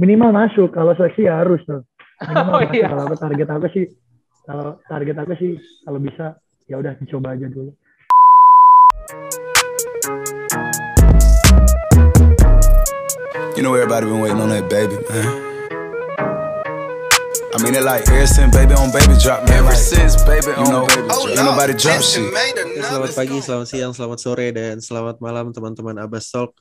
minimal masuk kalau seleksi ya harus tuh minimal Oh, masuk iya. kalau target aku sih kalau target aku sih kalau bisa ya udah dicoba aja dulu You know everybody been waiting on that baby, man. I mean it like ever since baby on baby drop, man. Ever since baby on know, baby drop. Ain't nobody drop shit. Selamat pagi, selamat siang, selamat sore, dan selamat malam teman-teman Abbas Talk.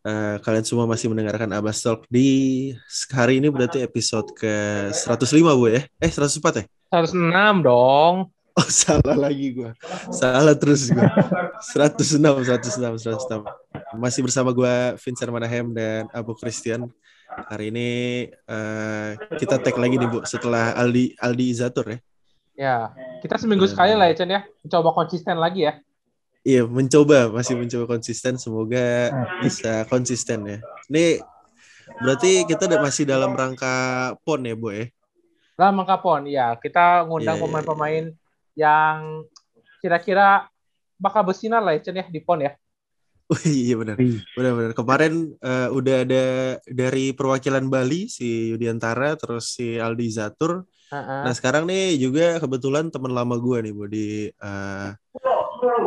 Eh, kalian semua masih mendengarkan Abbas Talk di hari ini berarti episode ke 105 bu ya? Eh 104 ya? 106 dong. Oh salah lagi gua. Salah terus gua. 106, 106, 106. Masih bersama gua Vincent Manahem dan Abu Christian. Hari ini eh, kita tag lagi nih bu setelah Aldi Aldi Izatur ya. Ya, kita seminggu sekali lah ya Chen ya. Coba konsisten lagi ya. Iya, mencoba, masih mencoba konsisten. Semoga bisa konsisten ya. Ini berarti kita udah masih dalam rangka pon ya, Bu ya? Lah Mangkapon, ya kita ngundang Iya, iya, pemain-pemain yang kira-kira bakal bersinar lah ya ya di PON ya. Oh iya benar. Benar-benar. Kemarin eh, udah ada dari perwakilan Bali si Yudiantara terus si Aldi Zatur. Heeh. Nah, sekarang nih juga kebetulan teman lama gua nih, Bu di eh,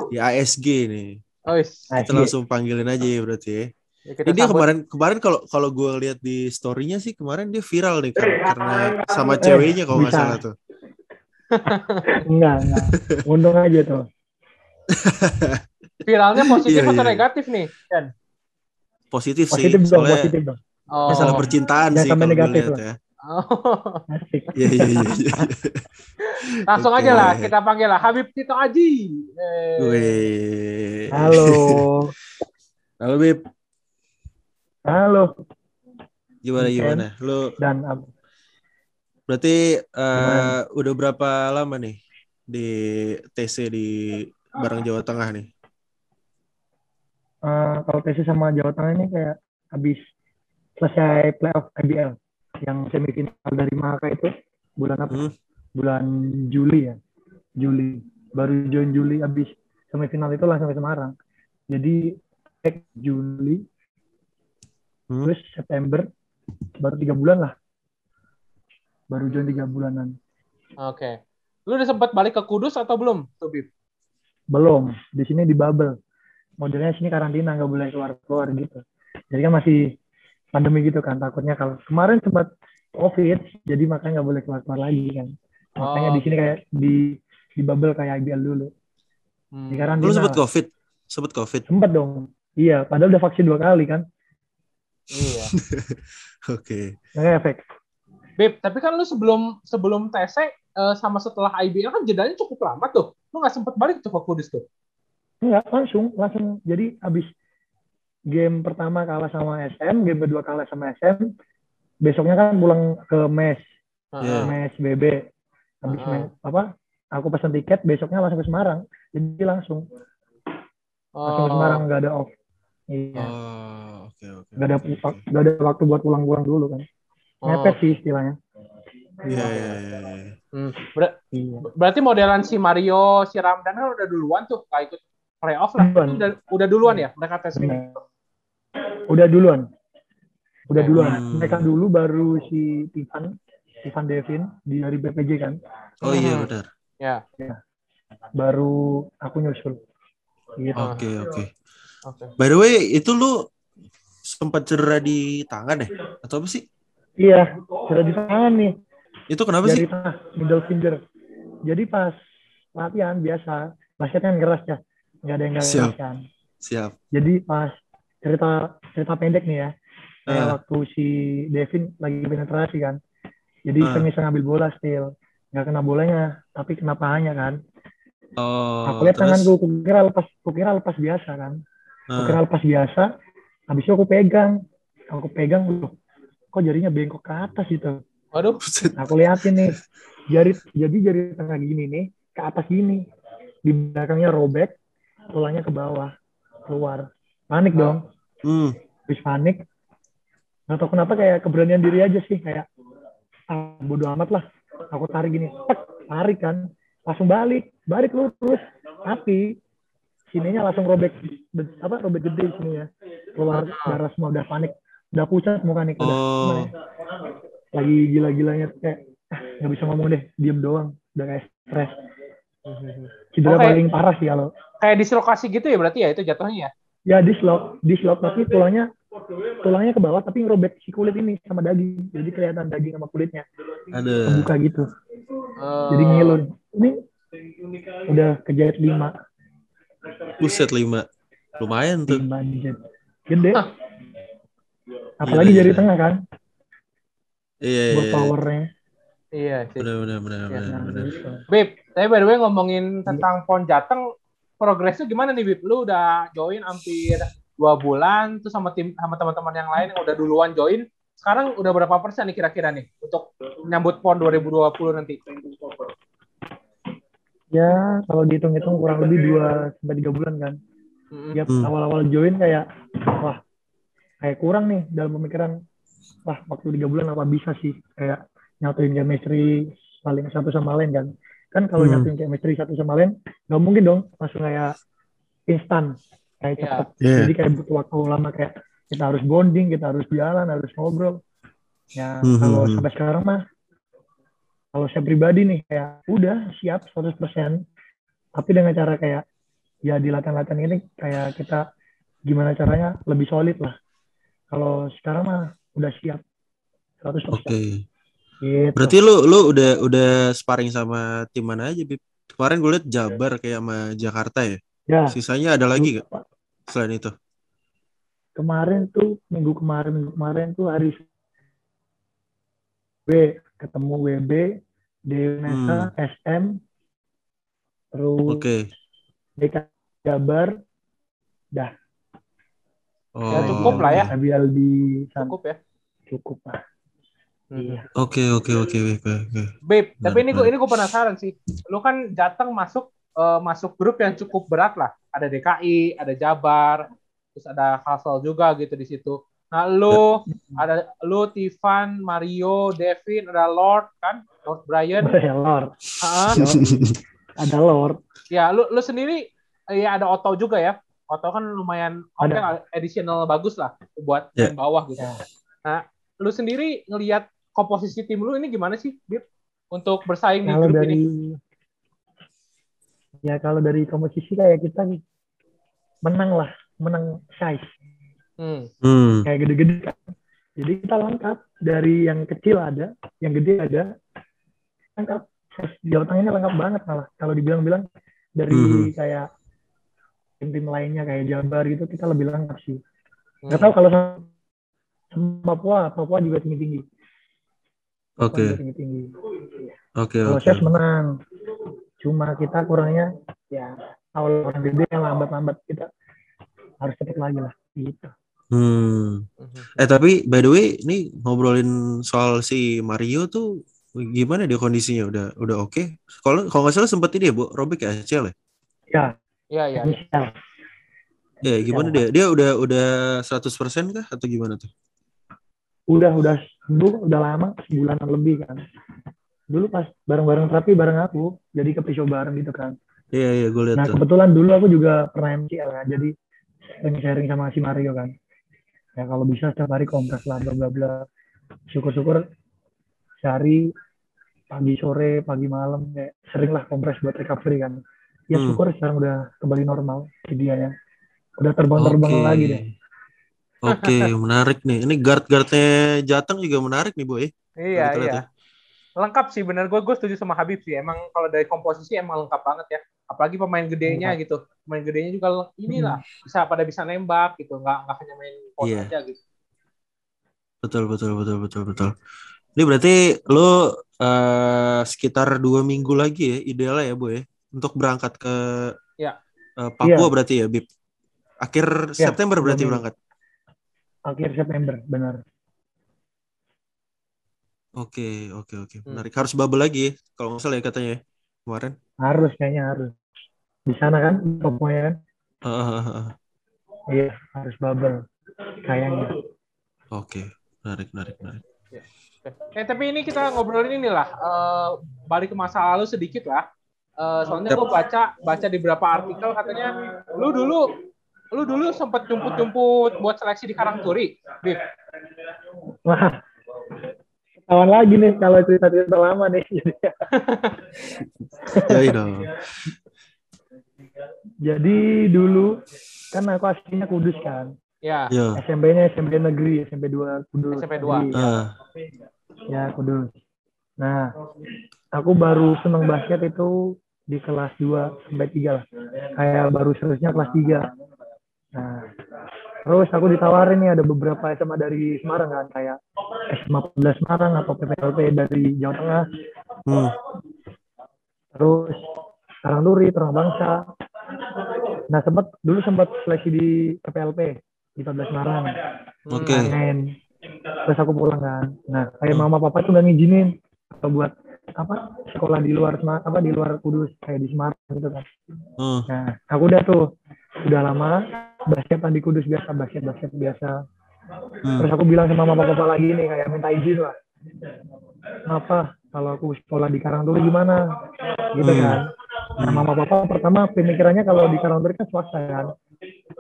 di ASG nih. Oh, is. Kita langsung panggilin aja ya berarti ya. Ya, kita Ini dia kemarin kemarin kalau kalau gue lihat di story-nya sih kemarin dia viral nih kan, karena sama ceweknya kalau nggak salah tuh. enggak enggak untung aja tuh Viralnya positif Iya, atau iya. negatif nih, Chen? Positif, positif sih, dong soalnya positif dong Oh. masalah percintaan Jangan sih kalau gue negatif lihat lah. ya. Oh. asik Iya iya iya. iya. Langsung Oke. aja lah kita panggil lah Habib Tito Aji. Eh, halo Halo Bib, halo gimana gimana? Lu dan ab- berarti eh, Gimana? udah berapa lama nih di TC di Barang Jawa Tengah nih? eh, kalau TC sama Jawa Tengah ini kayak habis selesai playoff IBL yang semifinal dari Maka itu bulan apa? Hmm. Bulan Juli ya. Juli. Baru join Juli habis semifinal itu langsung ke Semarang. Jadi cek Juli Hmm. terus September baru tiga bulan lah. Baru join tiga bulanan. Oke. Lu udah sempat balik ke Kudus atau belum, tuh Bib? Belum. Di sini di bubble. Modelnya sini karantina nggak boleh keluar keluar gitu. Jadi kan masih pandemi gitu kan. Takutnya kalau kemarin sempat covid, jadi makanya nggak boleh keluar keluar lagi kan. Makanya Oh. di sini kayak di di bubble kayak IBL dulu. Hmm. Di karantina. Lu sempet COVID? Sempet COVID? Sempet dong. Iya, padahal udah vaksin dua kali kan. Iya. Oke. Nggak efek. Bib, tapi kan lu sebelum sebelum TC eh, sama setelah IBL kan jedanya cukup lama tuh. Lu nggak sempet balik tuh ke Kudus tuh. Enggak, langsung, langsung. Jadi abis game pertama kalah sama SM, game kedua kalah sama SM, besoknya kan pulang ke mes, Iya. mes BB. Habis Heeh. mes, apa? Aku pesan tiket, besoknya langsung ke Semarang. Jadi langsung, langsung ke Semarang, Oh. nggak ada off. Iya, Oh, oke oke. nggak ada oke. nggak ada waktu buat pulang-pulang dulu kan. Oh. Mepet sih istilahnya. Iya iya iya. iya. Hmm. Ber- Iya. berarti modelan si Mario, si Ramdan kan udah duluan tuh, nggak ikut playoff lah. Udah, udah duluan ya mereka tes ini. Udah duluan. Udah duluan. Hmm. Mereka dulu baru si Ivan, Ivan Devin di dari BPJ kan. Oh iya Hmm. benar. Ya. Baru aku nyusul. Gitu. Oke oke. Oke. By the way, itu lu sempat cedera di tangan ya? Atau apa sih? Iya, sudah di tangan nih. Itu kenapa Jari sih? tengah, middle finger. Jadi pas latihan biasa, basket kan keras ya. Nggak ada yang nggak Siap. kan. Siap. Jadi pas cerita cerita pendek nih ya. Kayak Ah. waktu si Devin lagi penetrasi kan. Jadi Ah. iseng-iseng ngambil bola still. Nggak kena bolanya, tapi kena pahanya kan. Oh, aku lihat terus? tanganku, kukira lepas, kukira lepas biasa kan. Ah. Kukira lepas biasa. Habis itu aku pegang. Aku pegang, loh, kok jarinya bengkok ke atas gitu. Waduh. Buset. Aku liatin nih, jari jadi jari tengah gini nih ke atas gini, di belakangnya robek, tulangnya ke bawah, keluar. Panik dong, Hmm. habis panik. Nggak tahu kenapa kayak keberanian diri aja sih, kayak ah, bodo amat lah. Aku tarik gini, tek, tarik kan, langsung balik, balik lurus. Tapi sininya langsung robek, be- apa robek gede sini ya, keluar darah semua udah panik. udah pucat muka nih udah Oh. ya? lagi gila-gilanya kayak ah, nggak bisa ngomong deh diem doang udah kayak stres cedera Oke. paling parah sih kalau Kayak dislokasi gitu ya berarti ya itu jatuhnya ya? Ya dislok dislok tapi tulangnya tulangnya ke bawah tapi ngerobek si kulit ini sama daging jadi kelihatan daging sama kulitnya Ada. kebuka gitu Eh, jadi ngilu ini udah kejahit lima Buset lima. Lumayan tuh. lima gede Hah. apalagi jari gila. tengah kan Iya, iya. iya. powernya Iya sih. Benar, benar, benar, Ya, benar, benar. Bib, tapi by the way ngomongin tentang PON Jateng, progresnya gimana nih Bib? Lu udah join hampir dua bulan, terus sama tim sama teman-teman yang lain yang udah duluan join. Sekarang udah berapa persen nih kira-kira nih untuk menyambut PON 2020 nanti? ya kalau dihitung-hitung kurang lebih 2 sampai tiga bulan kan ya awal-awal join kayak wah kayak kurang nih dalam pemikiran wah waktu tiga bulan apa bisa sih kayak nyatuin chemistry saling satu sama lain kan kan kalau Hmm. nyatuin chemistry satu sama lain nggak mungkin dong langsung kayak instan kayak Iya. cepet Iya. jadi kayak butuh waktu lama kayak kita harus bonding kita harus jalan harus ngobrol ya Hmm, kalau hmm, hmm. sampai sekarang mah kalau saya pribadi nih kayak udah siap 100% tapi dengan cara kayak ya di latihan-latihan ini kayak kita gimana caranya lebih solid lah kalau sekarang mah udah siap 100% Oke. Gitu. Berarti lu lu udah udah sparring sama tim mana aja, Bib? Kemarin gue liat Jabar kayak sama Jakarta ya. ya Sisanya ada lagi gak selain itu? kemarin tuh minggu kemarin minggu kemarin tuh hari B ketemu WB Deunesa SM terus Oke. DK Jabar Oh. Ya, cukup lah ya. Abial di Cukup ya. cukup lah iya Oke, oke, oke, oke, oke. Bib, tapi ini gue ini gue penasaran sih. Lu kan Jateng masuk eh, masuk grup yang cukup berat lah. Ada DKI, ada Jabar, terus ada Hassel juga gitu di situ. Nah, lu ada lu Tivan, Mario, Devin, ada Lord kan, Lord Brian. ya Lord ada Lord ya, lu lu sendiri ya ada Otto juga ya. Otto kan lumayan oke Ada. lah, additional bagus lah buat Ya. main bawah gitu. Ya. Nah, lu sendiri ngelihat komposisi tim lu ini gimana sih, Bib? Untuk bersaing di kalau grup dari ini. ya kalau dari komposisi kayak kita nih menang lah menang size Hmm. Hmm. kayak gede-gede kan jadi kita lengkap dari yang kecil ada yang gede ada lengkap Jawa Tengah ini lengkap banget malah kalau dibilang-bilang dari Mhm. kayak tim-tim lainnya kayak Jabar gitu kita lebih lengkap sih nggak Hmm. tahu kalau sama Papua Papua juga tinggi-tinggi Oke, juga tinggi-tinggi oke, Kalau oke. Chess menang. Cuma kita kurangnya ya awal orang gede yang lambat-lambat kita harus cepet lagi lah gitu. Hmm. Eh tapi by the way, ini ngobrolin soal si Mario tuh gimana dia kondisinya? Udah udah oke? Kalau kalau nggak salah sempat ini ya, Bu, robek ya ACL ya? Ya, Iya, iya. iya. Michel. Ya, gimana dia? Dia udah udah 100% kah atau gimana tuh? Udah udah sembuh udah lama sebulanan lebih kan. Dulu pas bareng-bareng terapi bareng aku, jadi ke pisau bareng gitu kan. Iya, iya, gue lihat Nah tuh. kebetulan dulu aku juga pernah MCL kan, jadi sharing-sharing sama si Mario kan. Ya kalau bisa setiap hari kompres lah bla bla bla. Syukur-syukur sehari pagi sore pagi malam kayak sering lah kompres buat recovery kan. Ya Hmm. syukur sekarang udah kembali normal dia ya. Udah terbang-terbang Oke. lagi deh. Oke, menarik nih. Ini guard-guardnya Jateng juga menarik nih, Boy. Iya, Kita lihat iya. ya. Lengkap sih bener gue gue setuju sama Habib sih. Emang kalau dari komposisi emang lengkap banget ya. Apalagi pemain gedenya gitu. Pemain gedenya juga inilah bisa pada bisa nembak gitu. Nggak nggak hanya main pon Iya. aja gitu. Betul, betul, betul, betul, betul. Ini berarti lo eh, sekitar dua minggu lagi ya, idealnya ya, Boy, untuk berangkat ke Ya. eh, Papua Iya. berarti ya, Bib. Akhir Ya, September berarti berangkat. Akhir September benar. Oke, oke, oke. Hmm. Menarik. Harus bubble lagi ya, kalau nggak salah ya katanya ya, kemarin. Harus kayaknya harus. Di sana kan Papua ya kan. Iya harus bubble kayaknya. Oke, menarik, menarik, menarik. Eh tapi ini kita ngobrolin inilah eh, balik ke masa lalu sedikit lah. Eh, soalnya gue baca baca di beberapa artikel katanya lu dulu lu dulu sempet jumput-jumput buat seleksi di Karangturi, Bib. Wah, ketahuan lagi nih kalau cerita-cerita lama nih. Dong. Jadi dulu kan aku aslinya Kudus kan. Ya. SMP-nya SMP negeri, SMP 2 Kudus. SMP 2. Jadi, Ah, Ya, Kudus. Nah, aku baru seneng basket itu di kelas 2 sampai 3 lah. Kayak baru seriusnya kelas 3. Nah, terus aku ditawarin nih ada beberapa SMA dari Semarang kan, kayak SMA 14 Semarang atau PPLP dari Jawa Tengah. hmm. Terus Karangturi, Terang Bangsa. Nah, sempat dulu sempat seleksi di PPLP di 14 Semarang. Oke. main terus aku pulang kan nah kayak mama papa tuh nggak ngizinin atau buat apa sekolah di luar apa di luar Kudus kayak di Semarang gitu kan Oh, nah aku udah tuh udah lama basketan di Kudus biasa basket basket biasa. Hmm. terus aku bilang sama mama papa lagi nih kayak minta izin lah. Apa? Kalau aku sekolah di Karangturi gimana? Gitu Hmm. kan. Nah mama papa pertama pemikirannya kalau di Karangturi kan swasta kan.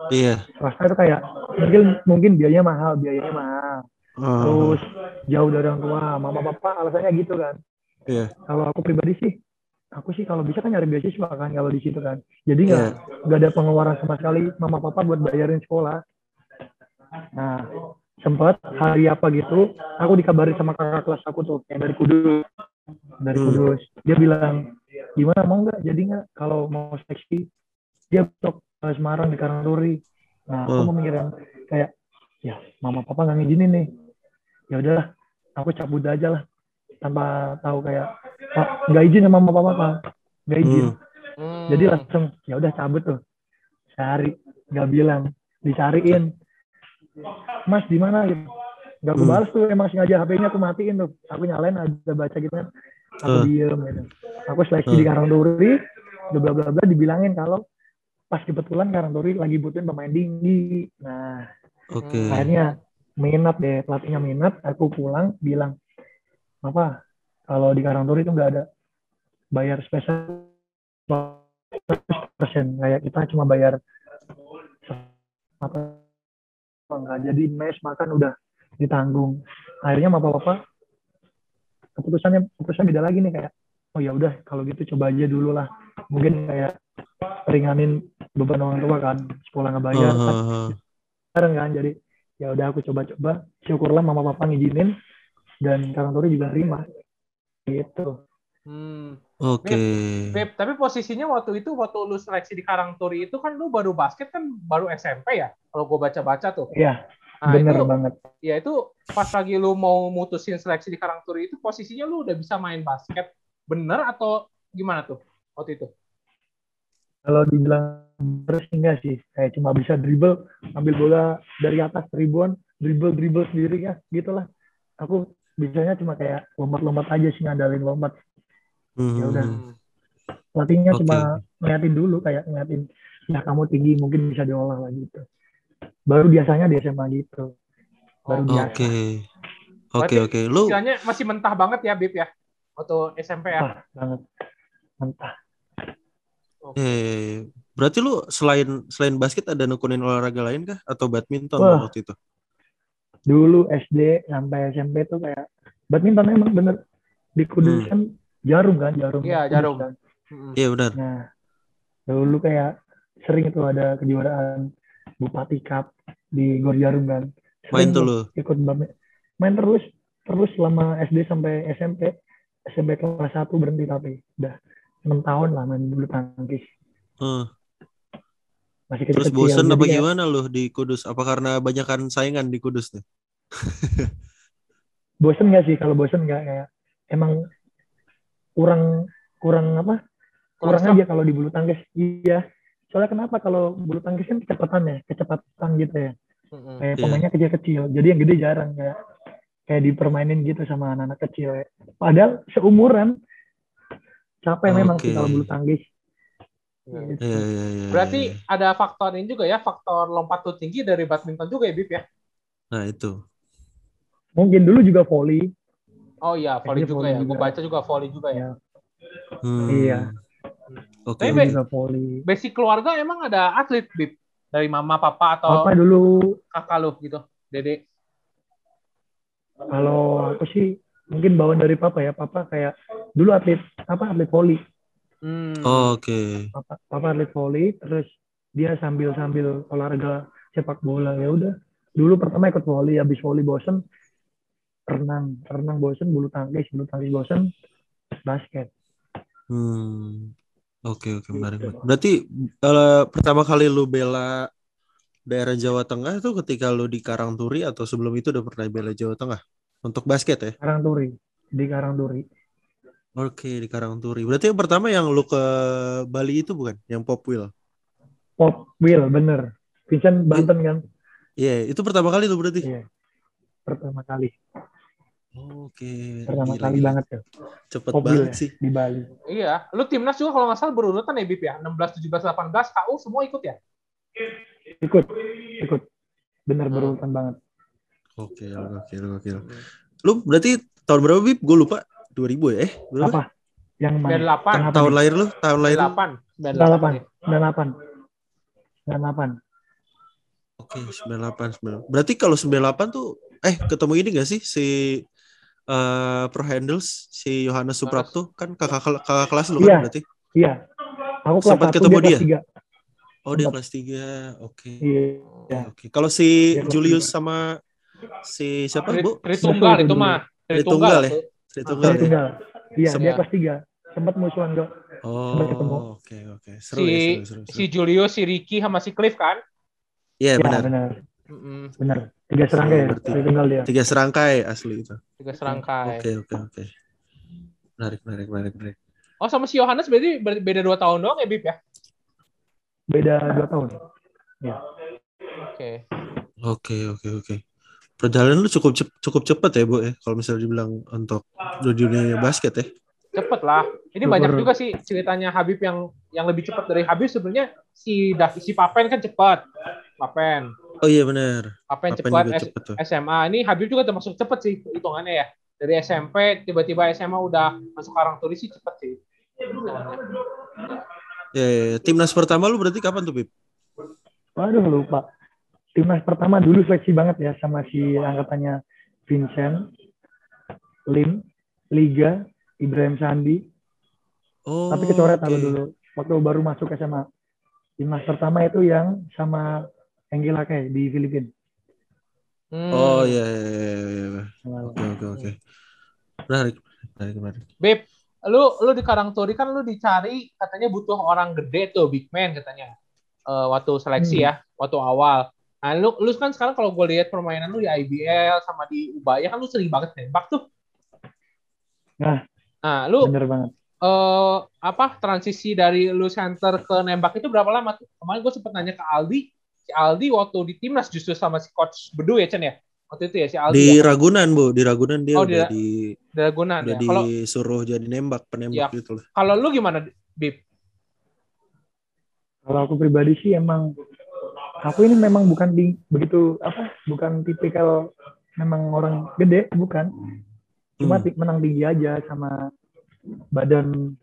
Iya. swasta itu kayak mungkin mungkin biayanya mahal biayanya mahal. Oh, terus jauh dari orang tua mama papa alasannya gitu kan. Iya. kalau aku pribadi sih aku sih kalau bisa kan nyari beasiswa kan kalau di situ kan. Jadi nggak Iya. nggak ada pengeluaran sama sekali mama papa buat bayarin sekolah. Nah sempat hari apa gitu aku dikabari sama kakak kelas aku tuh yang dari Kudus. Dari Hmm. Kudus. Dia bilang gimana mau nggak? Jadi nggak? Kalau mau seleksi dia besok ke Semarang di Karangturi. Nah aku Hmm. memikirkan kayak ya mama papa nggak ngizinin nih. Ya udahlah aku cabut aja lah tanpa tahu kayak nggak izin sama papa pak nggak izin Hmm. Hmm. jadi langsung ya udah cabut tuh cari nggak bilang dicariin mas di mana gitu nggak aku Hmm. balas tuh emang sengaja HP-nya aku matiin tuh aku nyalain ada baca gitu kan aku Eh. diem gitu aku seleksi Eh. di Karangturi bla bla bla bla dibilangin kalau pas kebetulan Karangturi lagi butuhin pemain tinggi nah Oke. akhirnya minat deh pelatihnya minat aku pulang bilang apa kalau di Karangturi itu nggak ada. Bayar spesial persen. Kayak kita cuma bayar apa enggak jadi mes makan udah ditanggung. Akhirnya mama papa keputusannya keputusan beda lagi nih kayak oh ya udah kalau gitu coba aja dulu lah. Mungkin kayak ringanin beban orang tua kan sekolah nggak bayar Oh, kan. bareng kan jadi ya udah aku coba-coba. Syukurlah mama papa ngizinin dan Karangturi juga terima gitu. Hmm. Oke. Beb, tapi posisinya waktu itu waktu lu seleksi di Karangturi itu kan lu baru basket kan baru SMP ya? Kalau gue baca-baca tuh. Iya nah, bener itu banget. Ya itu pas lagi lu mau mutusin seleksi di Karangturi itu posisinya lu udah bisa main basket bener atau gimana tuh waktu itu? Kalau dibilang terus enggak sih. Kayak cuma bisa dribble ambil bola dari atas ribuan dribble dribble sendiri ya gitulah. Aku bisanya cuma kayak lompat-lompat aja sih ngandalin lompat Hmm. Ya udah. Hmm. pelatihnya Oke. cuma ngeliatin dulu kayak ngeliatin ya kamu tinggi mungkin bisa diolah lah gitu baru biasanya di SMA gitu baru Oh, biasa Oke. Oke Berarti oke. Lu istilahnya masih mentah banget ya Bib ya waktu SMP ya Wah, banget mentah eh berarti lu selain selain basket ada nekunin olahraga lain kah atau badminton Wah. waktu itu? Dulu SD sampai SMP tuh kayak badminton emang bener di Hmm. Kudus kan jarum kan jarum Iya, jarum. kan. Hmm. Iya benar. nah dulu kayak sering itu ada kejuaraan Bupati Cup di Gor Jarum kan Main Sering tuh lu. ikut badmi- main terus terus selama SD sampai SMP SMP kelas 1 berhenti tapi udah enam tahun lah main bulu tangkis Eh, masih terus bosen apa gimana lu di Kudus? Apa karena banyakan saingan di Kudus nih? bosen nggak sih kalau bosen nggak kayak emang kurang kurang apa kurang serem. aja kalau di bulu tangkis iya soalnya kenapa kalau bulu tangkis kan kecepatan ya kecepatan gitu ya Hmm. kayak Iya. pemainnya kecil-kecil jadi yang gede jarang kayak kayak dipermainin gitu sama anak-anak kecil ya. padahal seumuran capek memang Oke. sih kalau bulu tangkis. Gitu. Iya iya iya. Berarti iya. ada faktor ini juga ya, faktor lompat tuh tinggi dari badminton juga ya, Bib ya? Nah itu. mungkin dulu juga volley Oh iya, volley Kayaknya juga volley ya. Gue baca juga volley juga ya. ya Hmm. Iya. Oke. Tapi Be- juga volley Basic keluarga emang ada atlet, Bib? Dari mama, papa atau Apa dulu kakak lu gitu, Dede? kalau aku sih mungkin bawaan dari papa ya. Papa kayak dulu atlet apa atlet voli. Hmm. Oh, Oke. Papa, papa atlet voli terus dia sambil sambil olahraga sepak bola ya udah. Dulu pertama ikut voli, habis voli bosen renang, renang bosen, bulu tangkis, bulu tangkis bosen, basket. Hmm. Oke oke menarik. menarik. Berarti eh, pertama kali lu bela daerah Jawa Tengah itu ketika lu di Karangturi atau sebelum itu udah pernah bela Jawa Tengah untuk basket ya? Karangturi, di Karangturi. Oke di Karangturi. Berarti yang pertama yang lu ke Bali itu bukan? Yang Pop Wheel? Pop Wheel, bener. Vincent Banten kan? Iya itu pertama kali tuh berarti. Iya. Pertama kali. Oke. Pertama gila, kali gila. banget ya. Cepet Pop banget ya, sih. di Bali. Iya, lu timnas juga kalau nggak salah berurutan ya Bip ya, 16, 17, 18, KU semua ikut ya? Ikut, ikut. Bener Hmm. berurutan banget. Oke oke oke. Lu berarti tahun berapa Bib? Gue lupa. 2000 ya? Eh, berapa? Apa? Yang mana? 98, Yang Tahun lahir lu? Tahun lahir lu? 98, 98. 98. 98. 98. Oke, 98 98. Berarti kalau 98 tuh eh ketemu ini gak sih si eh Pro Handles si Yohanes Suprapto kan kakak kakak kelas lu Iya. kan berarti? Iya. Aku kelas Sempat 1, ketemu dia kelas dia? 3. Oh, dia kelas 3. Oke. Iya. Oke, Oke. Kalau si Dia Julius tiga. sama si siapa, Bu? Tritunggal itu mah. Tritunggal ya? Tuh. Tritunggal Dia ya? tunggal. Iya, Sempat. dia kelas 3. Sempat musuhan ketemu. Oh, oke oke. Seru Si, ya, seru seru. seru. si Julius, si Ricky, sama si Cliff kan? Iya, Iya, benar. benar. Mm-mm, Benar. Tiga serangga ya. Tunggal dia. Tiga serangkai asli itu. tiga serangkai. Oke oke oke. Menarik menarik menarik menarik. Oh sama si Yohanes berarti ber- beda 2 tahun doang ya Bip ya? Beda 2 tahun. Ya. Oke. Oke oke oke. Perjalanan lu cukup cep- cukup cepat ya bu ya kalau misalnya dibilang untuk di dunia basket ya. Cepet lah. Ini Super. banyak juga sih ceritanya Habib yang yang lebih cepat dari Habib sebenarnya si Davi, si Papen kan cepat. Papen. Oh iya benar. Papen Papen cepat juga S- cepet tuh. SMA. Ini Habib juga termasuk cepet sih hitungannya ya. Dari SMP tiba-tiba SMA udah masuk Karang Turis sih cepet sih. Hitungannya. Ya, ya, ya. timnas pertama lu berarti kapan tuh Bib? Waduh lupa. Timnas pertama dulu seleksi banget ya sama si angkatannya Vincent, Lim, Liga, Ibrahim Sandi. Oh. Tapi kecoret oke. aku dulu. Waktu baru masuk SMA. Timnas pertama itu yang sama Engel Akei di Filipina. Hmm. Oh iya iya iya. iya, iya. Oke oke oke. Menarik menarik menarik. Beb, lu lu di Karangturi kan lu dicari katanya butuh orang gede tuh, big man katanya. Eh, waktu seleksi Hmm. ya, waktu awal. Nah, lu lu kan sekarang kalau gue lihat permainan lu di IBL sama di Ubaya kan lu sering banget nembak tuh. Nah. Nah, lu Bener banget. eh apa transisi dari lu center ke nembak itu berapa lama tuh? Kemarin gue sempet nanya ke Aldi, si Aldi waktu di timnas justru sama si coach Bedu ya Chen ya. Waktu itu ya si Aldi Di ya, Ragunan bu, di Ragunan dia Oh, udah di- di Dragonan udah ya. Kalau disuruh jadi nembak penembak Iya. gitu loh. kalau lu gimana, Bib? Kalau aku pribadi sih emang aku ini memang bukan di, begitu apa bukan tipikal memang orang gede bukan cuma Hmm. menang tinggi aja sama badan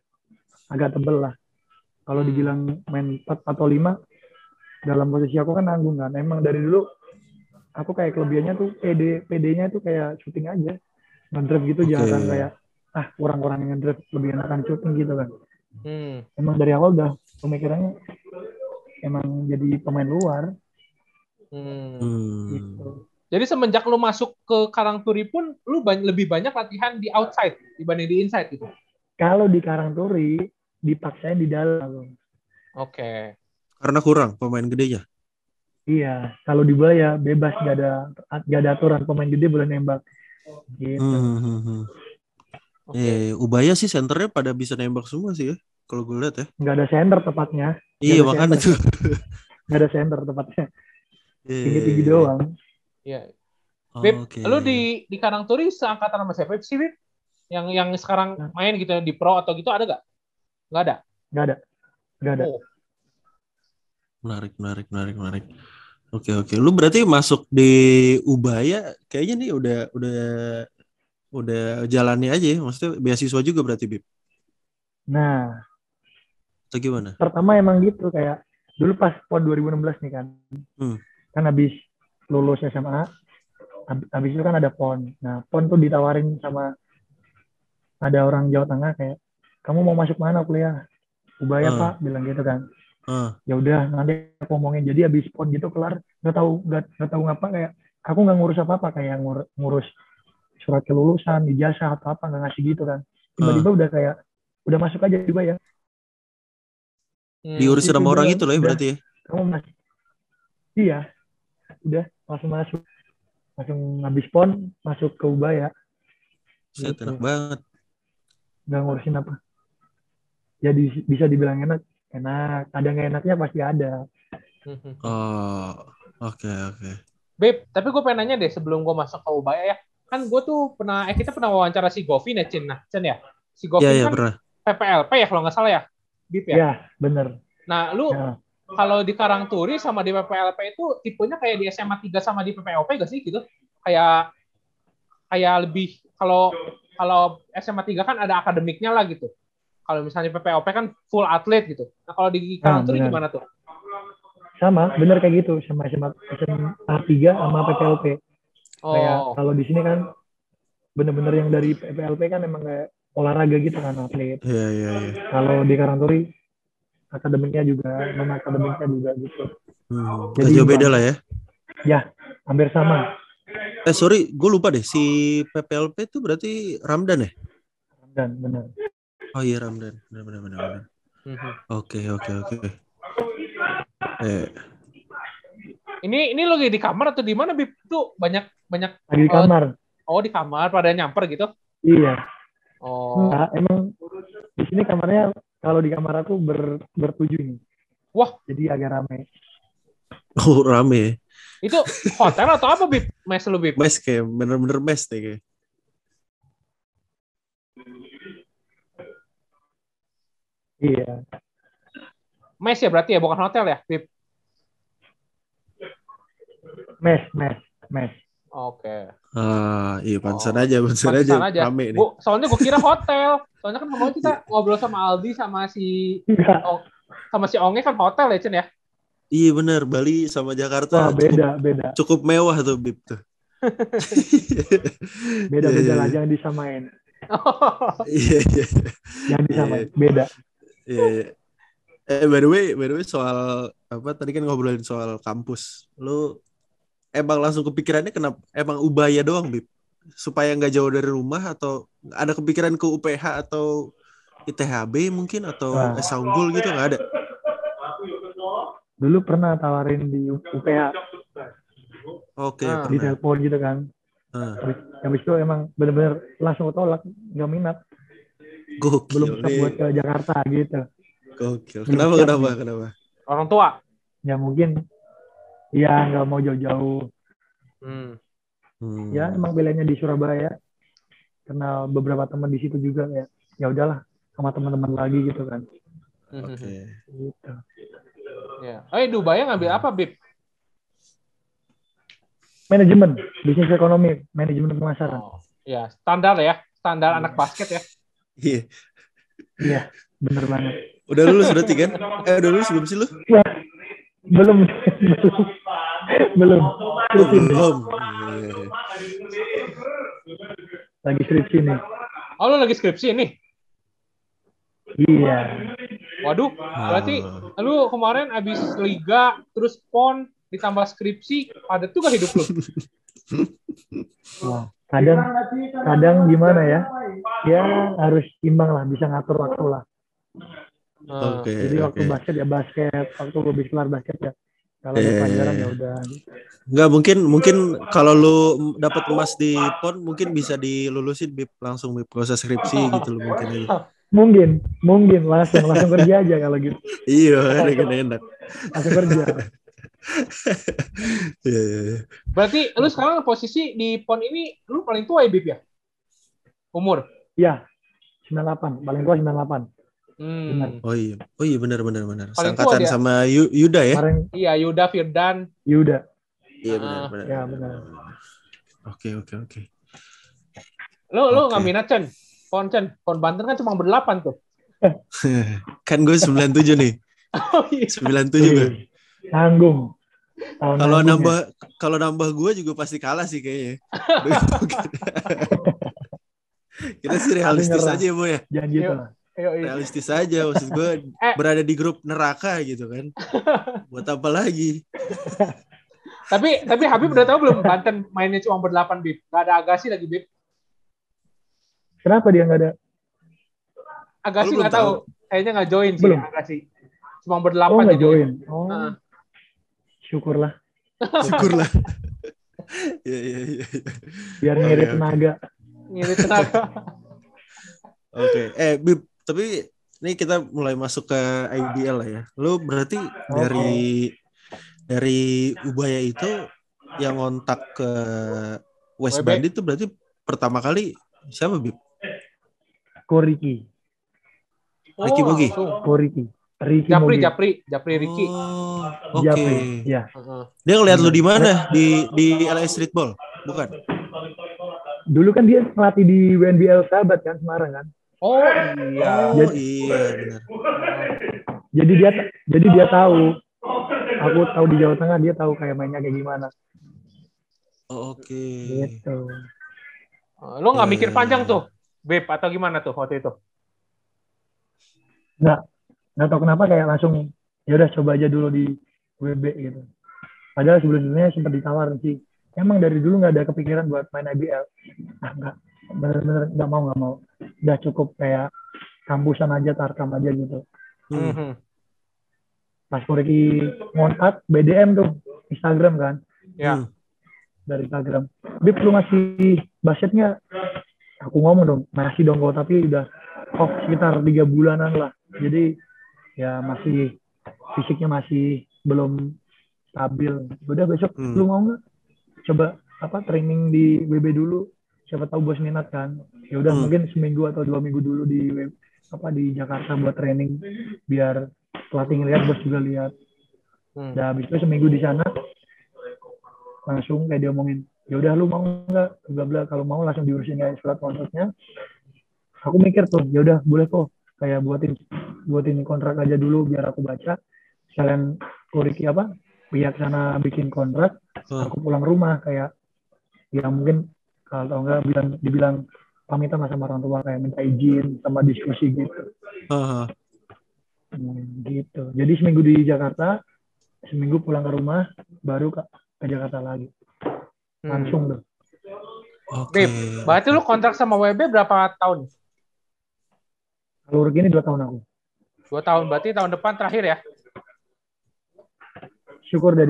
agak tebel lah kalau Hmm. dibilang main 4 atau 5 dalam posisi aku kan nanggung kan emang dari dulu aku kayak kelebihannya tuh PD PD-nya tuh kayak syuting aja ngedrive gitu Oke. jangan kayak ah kurang-kurang yang ngedrive lebih enakan syuting gitu kan Hmm. emang dari awal udah pemikirannya emang jadi pemain luar Hmm. Gitu. Jadi semenjak lu masuk ke Karangturi pun lu bany- lebih banyak latihan di outside dibanding di inside gitu. Kalau di Karangturi dipaksain di dalam. Oke. Karena kurang pemain gedenya. Iya, kalau di bola ya bebas gak ada gak ada aturan pemain gede boleh nembak. Gitu. Hmm, hmm, hmm. Oke. Eh, Ubaya sih senternya pada bisa nembak semua sih ya. Kalau gue lihat ya. Nggak ada center tepatnya. Iya makanya tuh. Nggak ada center tepatnya. Iya, Tinggi-tinggi iya, iya. doang. Iya. Oh, Bib, Oke. lu di di Karangturi seangkatan sama siapa sih, Bib? Yang yang sekarang Nah. main gitu di pro atau gitu ada gak? Nggak ada. Nggak ada. Nggak ada. Oh. menarik menarik menarik menarik. Oke oke. Lu berarti masuk di Ubaya kayaknya nih udah udah udah jalannya aja ya. Maksudnya beasiswa juga berarti Bib. Nah, Atau gimana? pertama emang gitu kayak dulu pas pon 2016 nih kan. Hmm. kan habis lulus SMA hab- habis itu kan ada pon nah pon tuh ditawarin sama ada orang Jawa Tengah kayak kamu mau masuk mana kuliah? Ubaya Hmm. pak bilang gitu kan. Ah, ya udah nanti aku ngomongin jadi habis pon gitu kelar nggak tahu nggak nggak tahu ngapa kayak aku nggak ngurus apa apa kayak ngur- ngurus surat kelulusan ijazah atau apa nggak ngasih gitu kan. Tiba-tiba udah kayak udah masuk aja juga ya Hmm. diurusin sama Itu orang itu loh ya berarti ya. kamu masih iya udah langsung masuk langsung habis pon masuk ke Ubaya Set, Gitu. enak banget. nggak ngurusin apa jadi bisa dibilang enak enak ada nggak enaknya pasti ada. Oh, oke oke. Beb, tapi gue pengen nanya deh sebelum gue masuk ke Ubaya ya. Kan gue tuh pernah, eh kita pernah wawancara si Govin ya, Cin. Nah, Cin ya. Si Govin Iya iya kan pernah. PPLP ya kalau nggak salah ya. Bib ya. ya bener Nah, lu Ya. kalau di Karangturi sama di PPLP itu tipenya kayak di SMA 3 sama di PPOP gak sih gitu? Kayak kayak lebih kalau kalau SMA 3 kan ada akademiknya lah gitu. Kalau misalnya PPOP kan full atlet gitu. Nah, kalau di Karangturi benar. gimana tuh? sama bener kayak gitu sama SMA SMA 3 sama PPLP kayak Oh, kalau di sini kan bener-bener yang dari PPLP kan emang kayak olahraga gitu kan atlet Iya iya iya. kalau di Karangturi akademiknya juga non akademiknya juga gitu Hmm, Jadi gak jauh beda lah ya. hampir sama Eh sorry, gue lupa deh si PPLP itu berarti Ramdan ya? dan bener Oh iya Ramdan, benar benar benar. benar. mhm. Oke oke oke. Eh, ini ini lo lagi di kamar atau di mana Bib? Tuh banyak banyak lagi di kamar oh di kamar pada nyamper gitu. iya Oh. Nah, emang di sini kamarnya kalau di kamar aku ber, bertujuh nih Wah. jadi agak rame oh rame. Itu hotel atau apa Bib? Mes lu Bib? Mes kayak bener-bener mes deh kayak. iya Mes ya berarti ya bukan hotel ya Bib? mes mes mes Oke. Ah iya pantesan Oh, aja, pantesan aja, Pantesan aja. rame nih. Gua, soalnya gue kira hotel. Soalnya kan kemarin kita ngobrol sama Aldi sama si enggak sama si Onge kan hotel ya Cen ya. Iya bener, Bali sama Jakarta wah cukup, beda beda cukup mewah tuh Bib tuh. beda Iya, beda iya, lah iya. jangan disamain Iya iya jangan disamain beda iya. iya. Eh by the way, by the way soal apa tadi kan ngobrolin soal kampus. Lu emang langsung kepikirannya kenapa emang Ubaya doang, Bib? Supaya nggak jauh dari rumah atau ada kepikiran ke UPH atau ITHB mungkin atau Nah. Esa Unggul gitu nggak ada? dulu pernah tawarin di UPH Oke, Ah. di pernah. telepon gitu kan Ah, habis, itu emang bener-bener langsung tolak nggak minat belum gokil bisa nih. buat ke Jakarta gitu Gokil. Belum Kenapa kenapa kenapa? Orang tua. ya mungkin ya nggak mau jauh-jauh Hmm. Hmm. ya emang pilihannya di Surabaya kenal beberapa teman di situ juga ya ya udahlah sama teman-teman lagi gitu kan. Oke. gitu Ya. Eh Dubai ngambil apa Bib? manajemen bisnis ekonomi manajemen pemasaran Oh, ya standar ya, standar anak basket ya. Iya. iya bener banget Udah lulus berarti kan? Eh udah lulus belum sih lu? Wah, belum belum belum belum. Lagi skripsi nih Oh lu lagi skripsi nih? iya Waduh, berarti Ah. lu kemarin abis liga, terus pon, ditambah skripsi, padat juga hidup lu. Wah, kadang kadang gimana ya ya harus imbang lah bisa ngatur waktu lah Hmm. Oke. jadi waktu oke. basket ya basket waktu habis kelar basket ya kalau Eh. pelajaran ya udah Enggak mungkin mungkin kalau lu dapat emas di PON mungkin bisa dilulusin bib langsung gak usah skripsi gitu loh mungkin aja. mungkin mungkin langsung langsung kerja aja kalau gitu Iya, enak enak. langsung kerja Iya iya iya. Berarti lu sekarang posisi di pon ini, lu paling tua ya Bib ya? Umur? ya 98 paling tua 98 Hmm. Benar. Oh iya. Oh iya benar benar benar. Sangkatan dia. sama Yu- Yuda ya? kemarin Iya, Yuda, Firdan. Yuda Iya Ah. benar benar. Ya, benar. Oke oke oke. Lu lu Oke. nggak minat Chen? Pon Chen, pon Banten kan cuma berdelapan tuh. kan gue 97 nih. Oh iya. 97 gue. Tahun Kalau nanggungnya. nambah kalau nambah gue juga pasti kalah sih kayaknya. Kita sih realistis aja ya, Bu ya. Jangan gitu Realistis aja maksud gue Eh. berada di grup neraka gitu kan. Buat apa lagi? Tapi tapi Habib udah tahu belum Banten mainnya cuma berdelapan Bib. Gak ada Agassi lagi Bib. Kenapa dia nggak ada? Agassi nggak tahu. Kayaknya nggak join sih Belum. Agassi. Cuma Oh berdelapan nggak jadi. join. Oh, syukurlah. Syukurlah. Iya iya. Biar ngirit oke. tenaga. Ngirit tenaga. Oke. Eh Bib, tapi ini kita mulai masuk ke IBL lah ya. Lu berarti dari dari Ubaya itu yang ngontak ke West. Bandit itu berarti pertama kali siapa Bib? Koriki. Ricky Bogi. Oh. Koriki. Ricky Japri, Mogi. Japri, Japri Ricky. Oh, Oke. Japri. Ya. Heeh. Dia ngeliat lu di mana? Di di LA Streetball, bukan? Dulu kan dia pelatih di WNBL Sahabat kan Semarang kan. Oh iya. Oh Jadi- iya benar. Jadi dia jadi dia tahu. Aku tahu di Jawa Tengah dia tahu kayak mainnya kayak gimana. Oh, Oke. Gitu. Lo nggak Ya, mikir ya, panjang tuh, Beb atau gimana tuh waktu itu? Nggak nggak tahu kenapa kayak langsung ya udah coba aja dulu di WB gitu. Padahal sebelumnya sempat ditawarin sih. Emang dari dulu nggak ada kepikiran buat main IBL. Ah nggak bener-bener nggak mau nggak mau. Udah cukup kayak kampusan aja tarkam aja gitu. Hmm. Mhm. Pas Koriki ngontak BDM tuh Instagram kan Ya. Hmm. dari Instagram. Bib lu masih basketnya? Aku ngomong dong masih dong kok tapi udah off sekitar tiga bulanan lah. Jadi ya masih fisiknya masih belum stabil. Udah besok Hmm. lu mau nggak coba apa training di WB dulu? Siapa tahu bos minat kan? Ya udah Hmm. mungkin seminggu atau dua minggu dulu di apa di Jakarta buat training biar pelatih ngeliat bos juga lihat. Hmm. Udah habis itu seminggu di sana langsung kayak dia omongin ya udah lu mau nggak bla bla kalau mau langsung diurusin kayak surat kontraknya aku mikir tuh ya udah boleh kok kayak buatin buatin kontrak aja dulu biar aku baca sekalian kuriki apa pihak sana bikin kontrak Oh. aku pulang rumah kayak ya mungkin kalau enggak bilang dibilang pamitan sama orang tua kayak minta izin sama diskusi gitu Haha. Hmm, gitu jadi seminggu di Jakarta seminggu pulang ke rumah baru ke, ke Jakarta lagi Hmm. langsung tuh Oke. Beb, berarti lu kontrak sama WB berapa tahun? kalau ini dua tahun aku Dua tahun, berarti tahun depan terakhir ya? syukur udah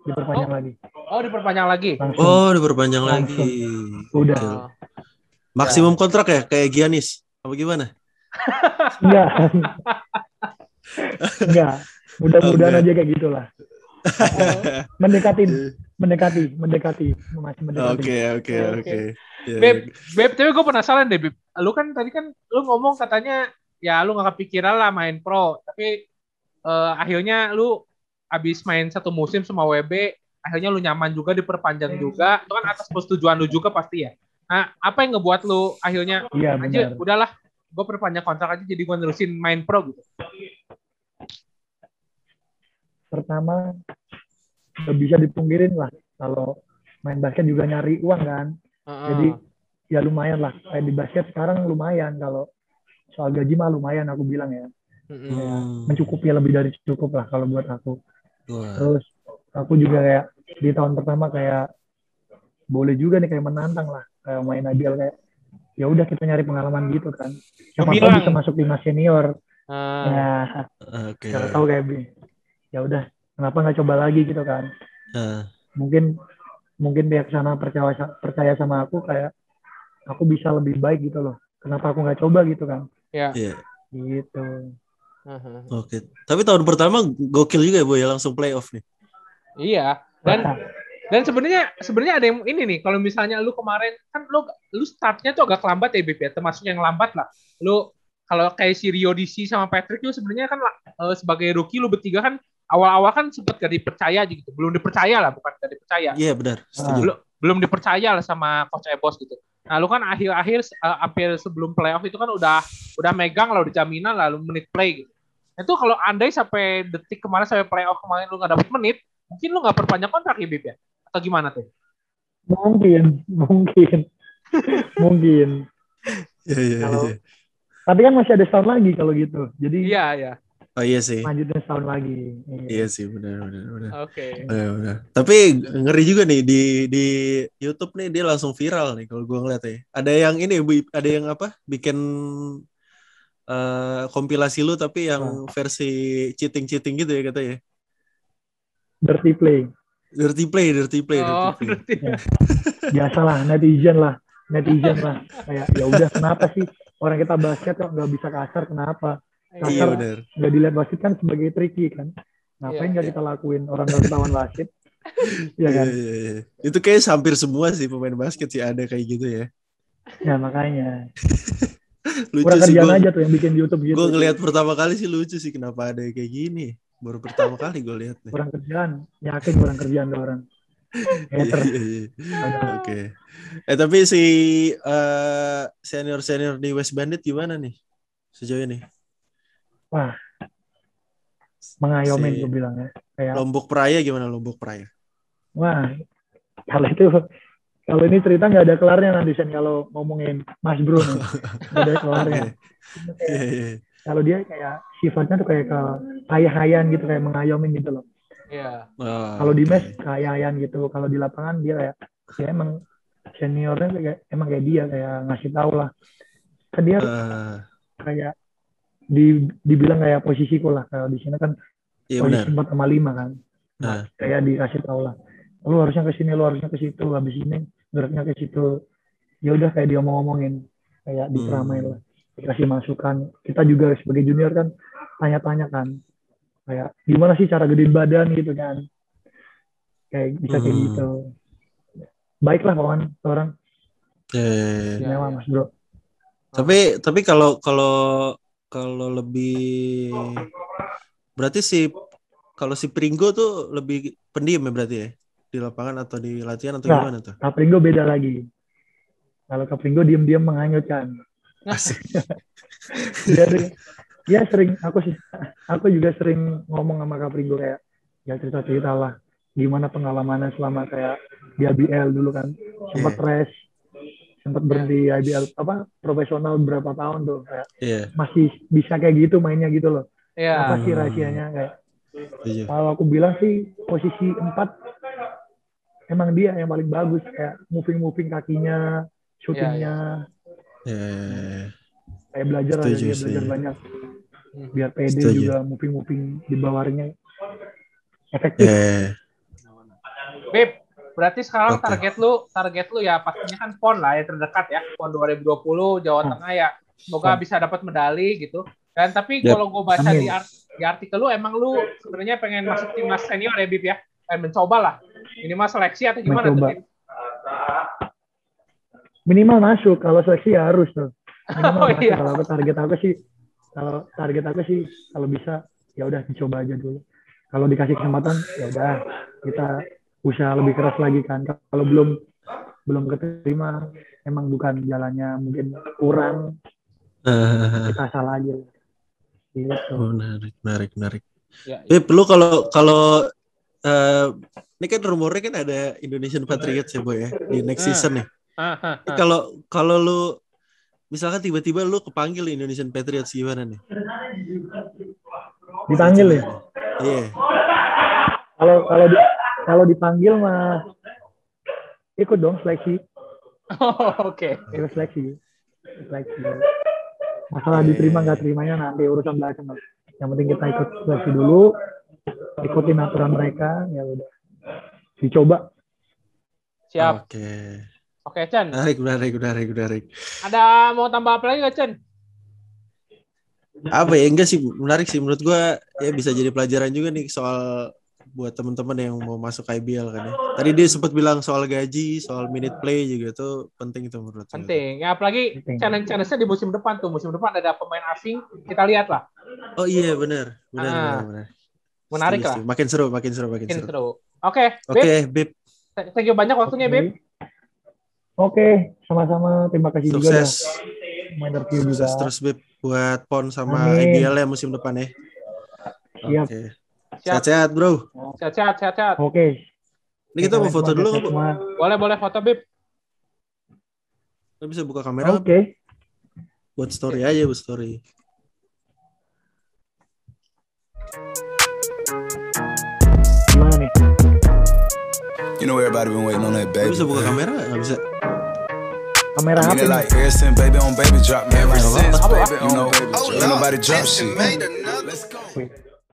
diperpanjang diperpanjang lagi Oh, diperpanjang lagi. langsung Oh, diperpanjang Langsung. lagi. udah. Oh. Maksimum kontrak ya kayak Giannis. Apa gimana? enggak enggak mudah-mudahan Oke. aja kayak gitulah mendekati mendekati mendekati masih mendekati Oke, oke, Oke. oke. Ya, Beb, Beb, tapi gue penasaran deh, Beb. Lu kan tadi kan lu ngomong katanya ya lu gak kepikiran lah main pro, tapi eh, akhirnya lu abis main satu musim sama WB, akhirnya lu nyaman juga diperpanjang juga. Itu kan atas persetujuan lu juga pasti ya. Nah, apa yang ngebuat lu akhirnya iya aja benar udahlah, gue perpanjang kontrak aja jadi gue nerusin main pro gitu. pertama nggak bisa dipungkirin lah kalau main basket juga nyari uang kan jadi ya lumayan lah kayak di basket sekarang lumayan kalau soal gaji mah lumayan aku bilang ya. Hmm. mencukupi lebih dari cukup lah kalau buat aku Wah. terus aku juga kayak di tahun pertama kayak boleh juga nih kayak menantang lah kayak main IBL kayak ya udah kita nyari pengalaman gitu kan. Siapa tahu bisa masuk timnas senior. Ah, ya Oke. siapa tahu kayak ya udah kenapa nggak coba lagi gitu kan. Nah, mungkin mungkin pihak sana percaya percaya sama aku kayak aku bisa lebih baik gitu loh. Kenapa aku nggak coba gitu kan. Ya. iya. gitu Oke. Tapi tahun pertama gokil juga ya, Boy, ya langsung playoff nih. Iya. Dan dan sebenarnya sebenarnya ada yang ini nih kalau misalnya lu kemarin kan lu lu startnya tuh agak lambat ya Bip ya termasuk yang lambat lah lu kalau kayak si Rio DC sama Patrick lu sebenarnya kan eh, sebagai rookie lu bertiga kan awal-awal kan sempet gak dipercaya aja gitu belum dipercaya lah bukan gak dipercaya Iya, benar. Setuju. belum belum dipercaya lah sama coach Ebos gitu nah lu kan akhir-akhir eh, hampir sebelum playoff itu kan udah udah megang lah udah jaminan lah lu menit play gitu Itu kalau andai sampai detik kemarin sampai playoff kemarin lu nggak dapet menit, mungkin lu nggak perpanjang kontrak ya Bib ya? Atau gimana tuh? Mungkin, mungkin, mungkin. Iya, iya, Kalau- iya. Tapi kan masih ada setahun lagi kalau gitu. Jadi Iya, iya. Oh iya sih. lanjutnya setahun lagi. Iya. Iya sih, benar benar benar. Oke. Benar, benar. Tapi ngeri juga nih di di YouTube nih dia langsung viral nih kalau gua ngeliat ya. Ada yang ini ada yang apa? Bikin eh, kompilasi lu tapi yang versi cheating-cheating gitu ya katanya. Dirty play. Dirty play, dirty play, Oh, dirty play. berarti. Biasalah netizen lah, netizen lah. Kayak ya udah kenapa sih orang kita basket kok nggak bisa kasar kenapa? Iya Kasar benar. nggak dilihat wasit kan sebagai tricky kan? Ngapain Iya, nggak iya. kita lakuin orang nggak ketahuan wasit? Iya Iya, kan? iya, iya. Itu kayak hampir semua sih pemain basket sih ada kayak gitu ya. Ya makanya. Lucu Kurang sih kerjaan gua. aja tuh yang bikin YouTube gitu. Gue ngelihat pertama kali sih lucu sih kenapa ada kayak gini. Baru pertama kali gue lihat nih. Kurang kerjaan. Yakin kurang kerjaan tuh orang. Hater. Iya, iya, iya. Oke. Eh tapi si senior senior di West Bandit gimana nih sejauh ini? Wah. Mengayomin Si- gue bilang ya. Kayak Lombok Praya gimana Lombok Praya? Wah, kalau itu kalau ini cerita nggak ada kelarnya nanti Sen kalau ngomongin Mas Bro nih. Nggak ada kelarnya. Iya, iya. Kalau dia kayak sifatnya tuh kayak ke hayah-hayan gitu kayak mengayomin gitu loh. Iya. Oh, Kalau di mes hayah-hayan gitu. Kalau di lapangan dia kayak ya emang seniornya kayak emang kayak dia kayak ngasih tahu lah. Kan dia Eh, kayak di dibilang kayak posisiku lah. Kalau di sini kan Iya posisi 4 sama 5 kan. Nah, kayak dikasih tahu lah. Lu harusnya ke sini, lu harusnya ke situ, habis ini geraknya ke situ. Ya udah kayak dia ngomongin kayak diceramain Hmm. lah. Dikasih masukan. Kita juga sebagai junior kan tanya-tanya kan. Kayak gimana sih cara gedein badan gitu kan. Kayak bisa kayak Hmm. gitu. Baiklah kawan, orang Iya, iya, iya. Iya, nyawa iya. Mas Bro. Tapi tapi kalau kalau kalau lebih berarti si kalau si Pringgo tuh lebih pendiam ya berarti ya di lapangan atau di latihan atau Nah. gimana tuh? Kapringo beda lagi. Kalau Kapringo diam-diam menghanyutkan. Asik. dia sering, dia sering aku sih aku juga sering ngomong sama Kapringo kayak ya cerita cerita lah gimana pengalamannya selama kayak di ABL dulu kan sempat Iya. rest sempat berhenti IBL apa profesional berapa tahun tuh kayak Iya. masih bisa kayak gitu mainnya gitu loh Iya. apa sih rahasianya kayak Setuju. kalau aku bilang sih posisi empat emang dia yang paling bagus kayak moving moving kakinya shootingnya Iya, iya, iya. kayak belajar aja Setuju, dia belajar banyak Hmm. biar pede Setuju. juga moving moving di bawahnya efektif iya. Beb, berarti sekarang Oke. target lu target lu ya pastinya kan PON lah ya terdekat ya PON 2020 Jawa Hmm. Tengah ya semoga Hmm. bisa dapat medali gitu dan tapi Yap. kalau gue baca Amin. di, art- di artikel lu emang lu sebenarnya pengen masuk timnas senior ya Bib ya pengen mencoba lah minimal seleksi atau gimana Mencoba. tuh minimal masuk kalau seleksi ya harus tuh. Minimal Oh, masuk. iya. kalau target aku sih kalau target aku sih kalau bisa ya udah dicoba aja dulu. Kalau dikasih kesempatan ya udah kita usaha lebih keras lagi kan. Kalau belum belum keterima emang bukan jalannya mungkin kurang. Eh, kita salah aja. Gitu menarik, menarik, menarik. Ya, Beb, lu kalau kalau eh, ini kan rumornya kan ada Indonesian Patriots ya boy ya di next Ah. season nih. Ah, ah, Ini ah. Kalau kalau lu misalkan tiba-tiba lu kepanggil Indonesian Patriots gimana nih? dipanggil ya Iya. kalau kalau di, kalau dipanggil mah ikut dong seleksi Oh, Oke. ikut seleksi seleksi masalah diterima nggak terimanya nanti urusan belakang lah. yang penting kita ikut seleksi dulu ikutin aturan mereka ya udah dicoba Siap. Oke. Oke, Chen. Menarik, menarik, menarik, menarik. Ada mau tambah apa lagi nggak, Chen? Apa ya enggak sih menarik sih menurut gua ya bisa jadi pelajaran juga nih soal buat teman-teman yang mau masuk IBL kan ya. Tadi dia sempat bilang soal gaji, soal minute play juga itu penting itu menurut saya. Penting. Ya apalagi challenge-challenge-nya di musim depan tuh. Musim depan ada pemain asing. Kita lihat lah. Oh iya benar, benar, Ah, benar, benar. Menarik Setuju, lah. setuju. Makin seru, makin seru, makin Mungkin seru. seru. Oke, Oke, Beb. Bib, Thank you banyak waktunya, Oke. Beb. oke sama-sama terima kasih juga dah sukses. juga Sukses terus Bib buat PON sama Amin. IBL ya musim depan ya. Siap. Oke. Siap. Sehat-sehat, Bro. Sehat-sehat, sehat-sehat. Oke. Ini kita mau foto dulu. Boleh, boleh foto, Bib. Lo bisa buka kamera? Oke. buat story aja, buat story. Gimana nih? You know everybody been waiting on that baby. bisa buka kamera nggak? Nggak bisa. Kamera I mean it like ever since baby on baby drop, man. Ever Ever since since baby baby on baby drop. Nobody drop shit. made another. Wait.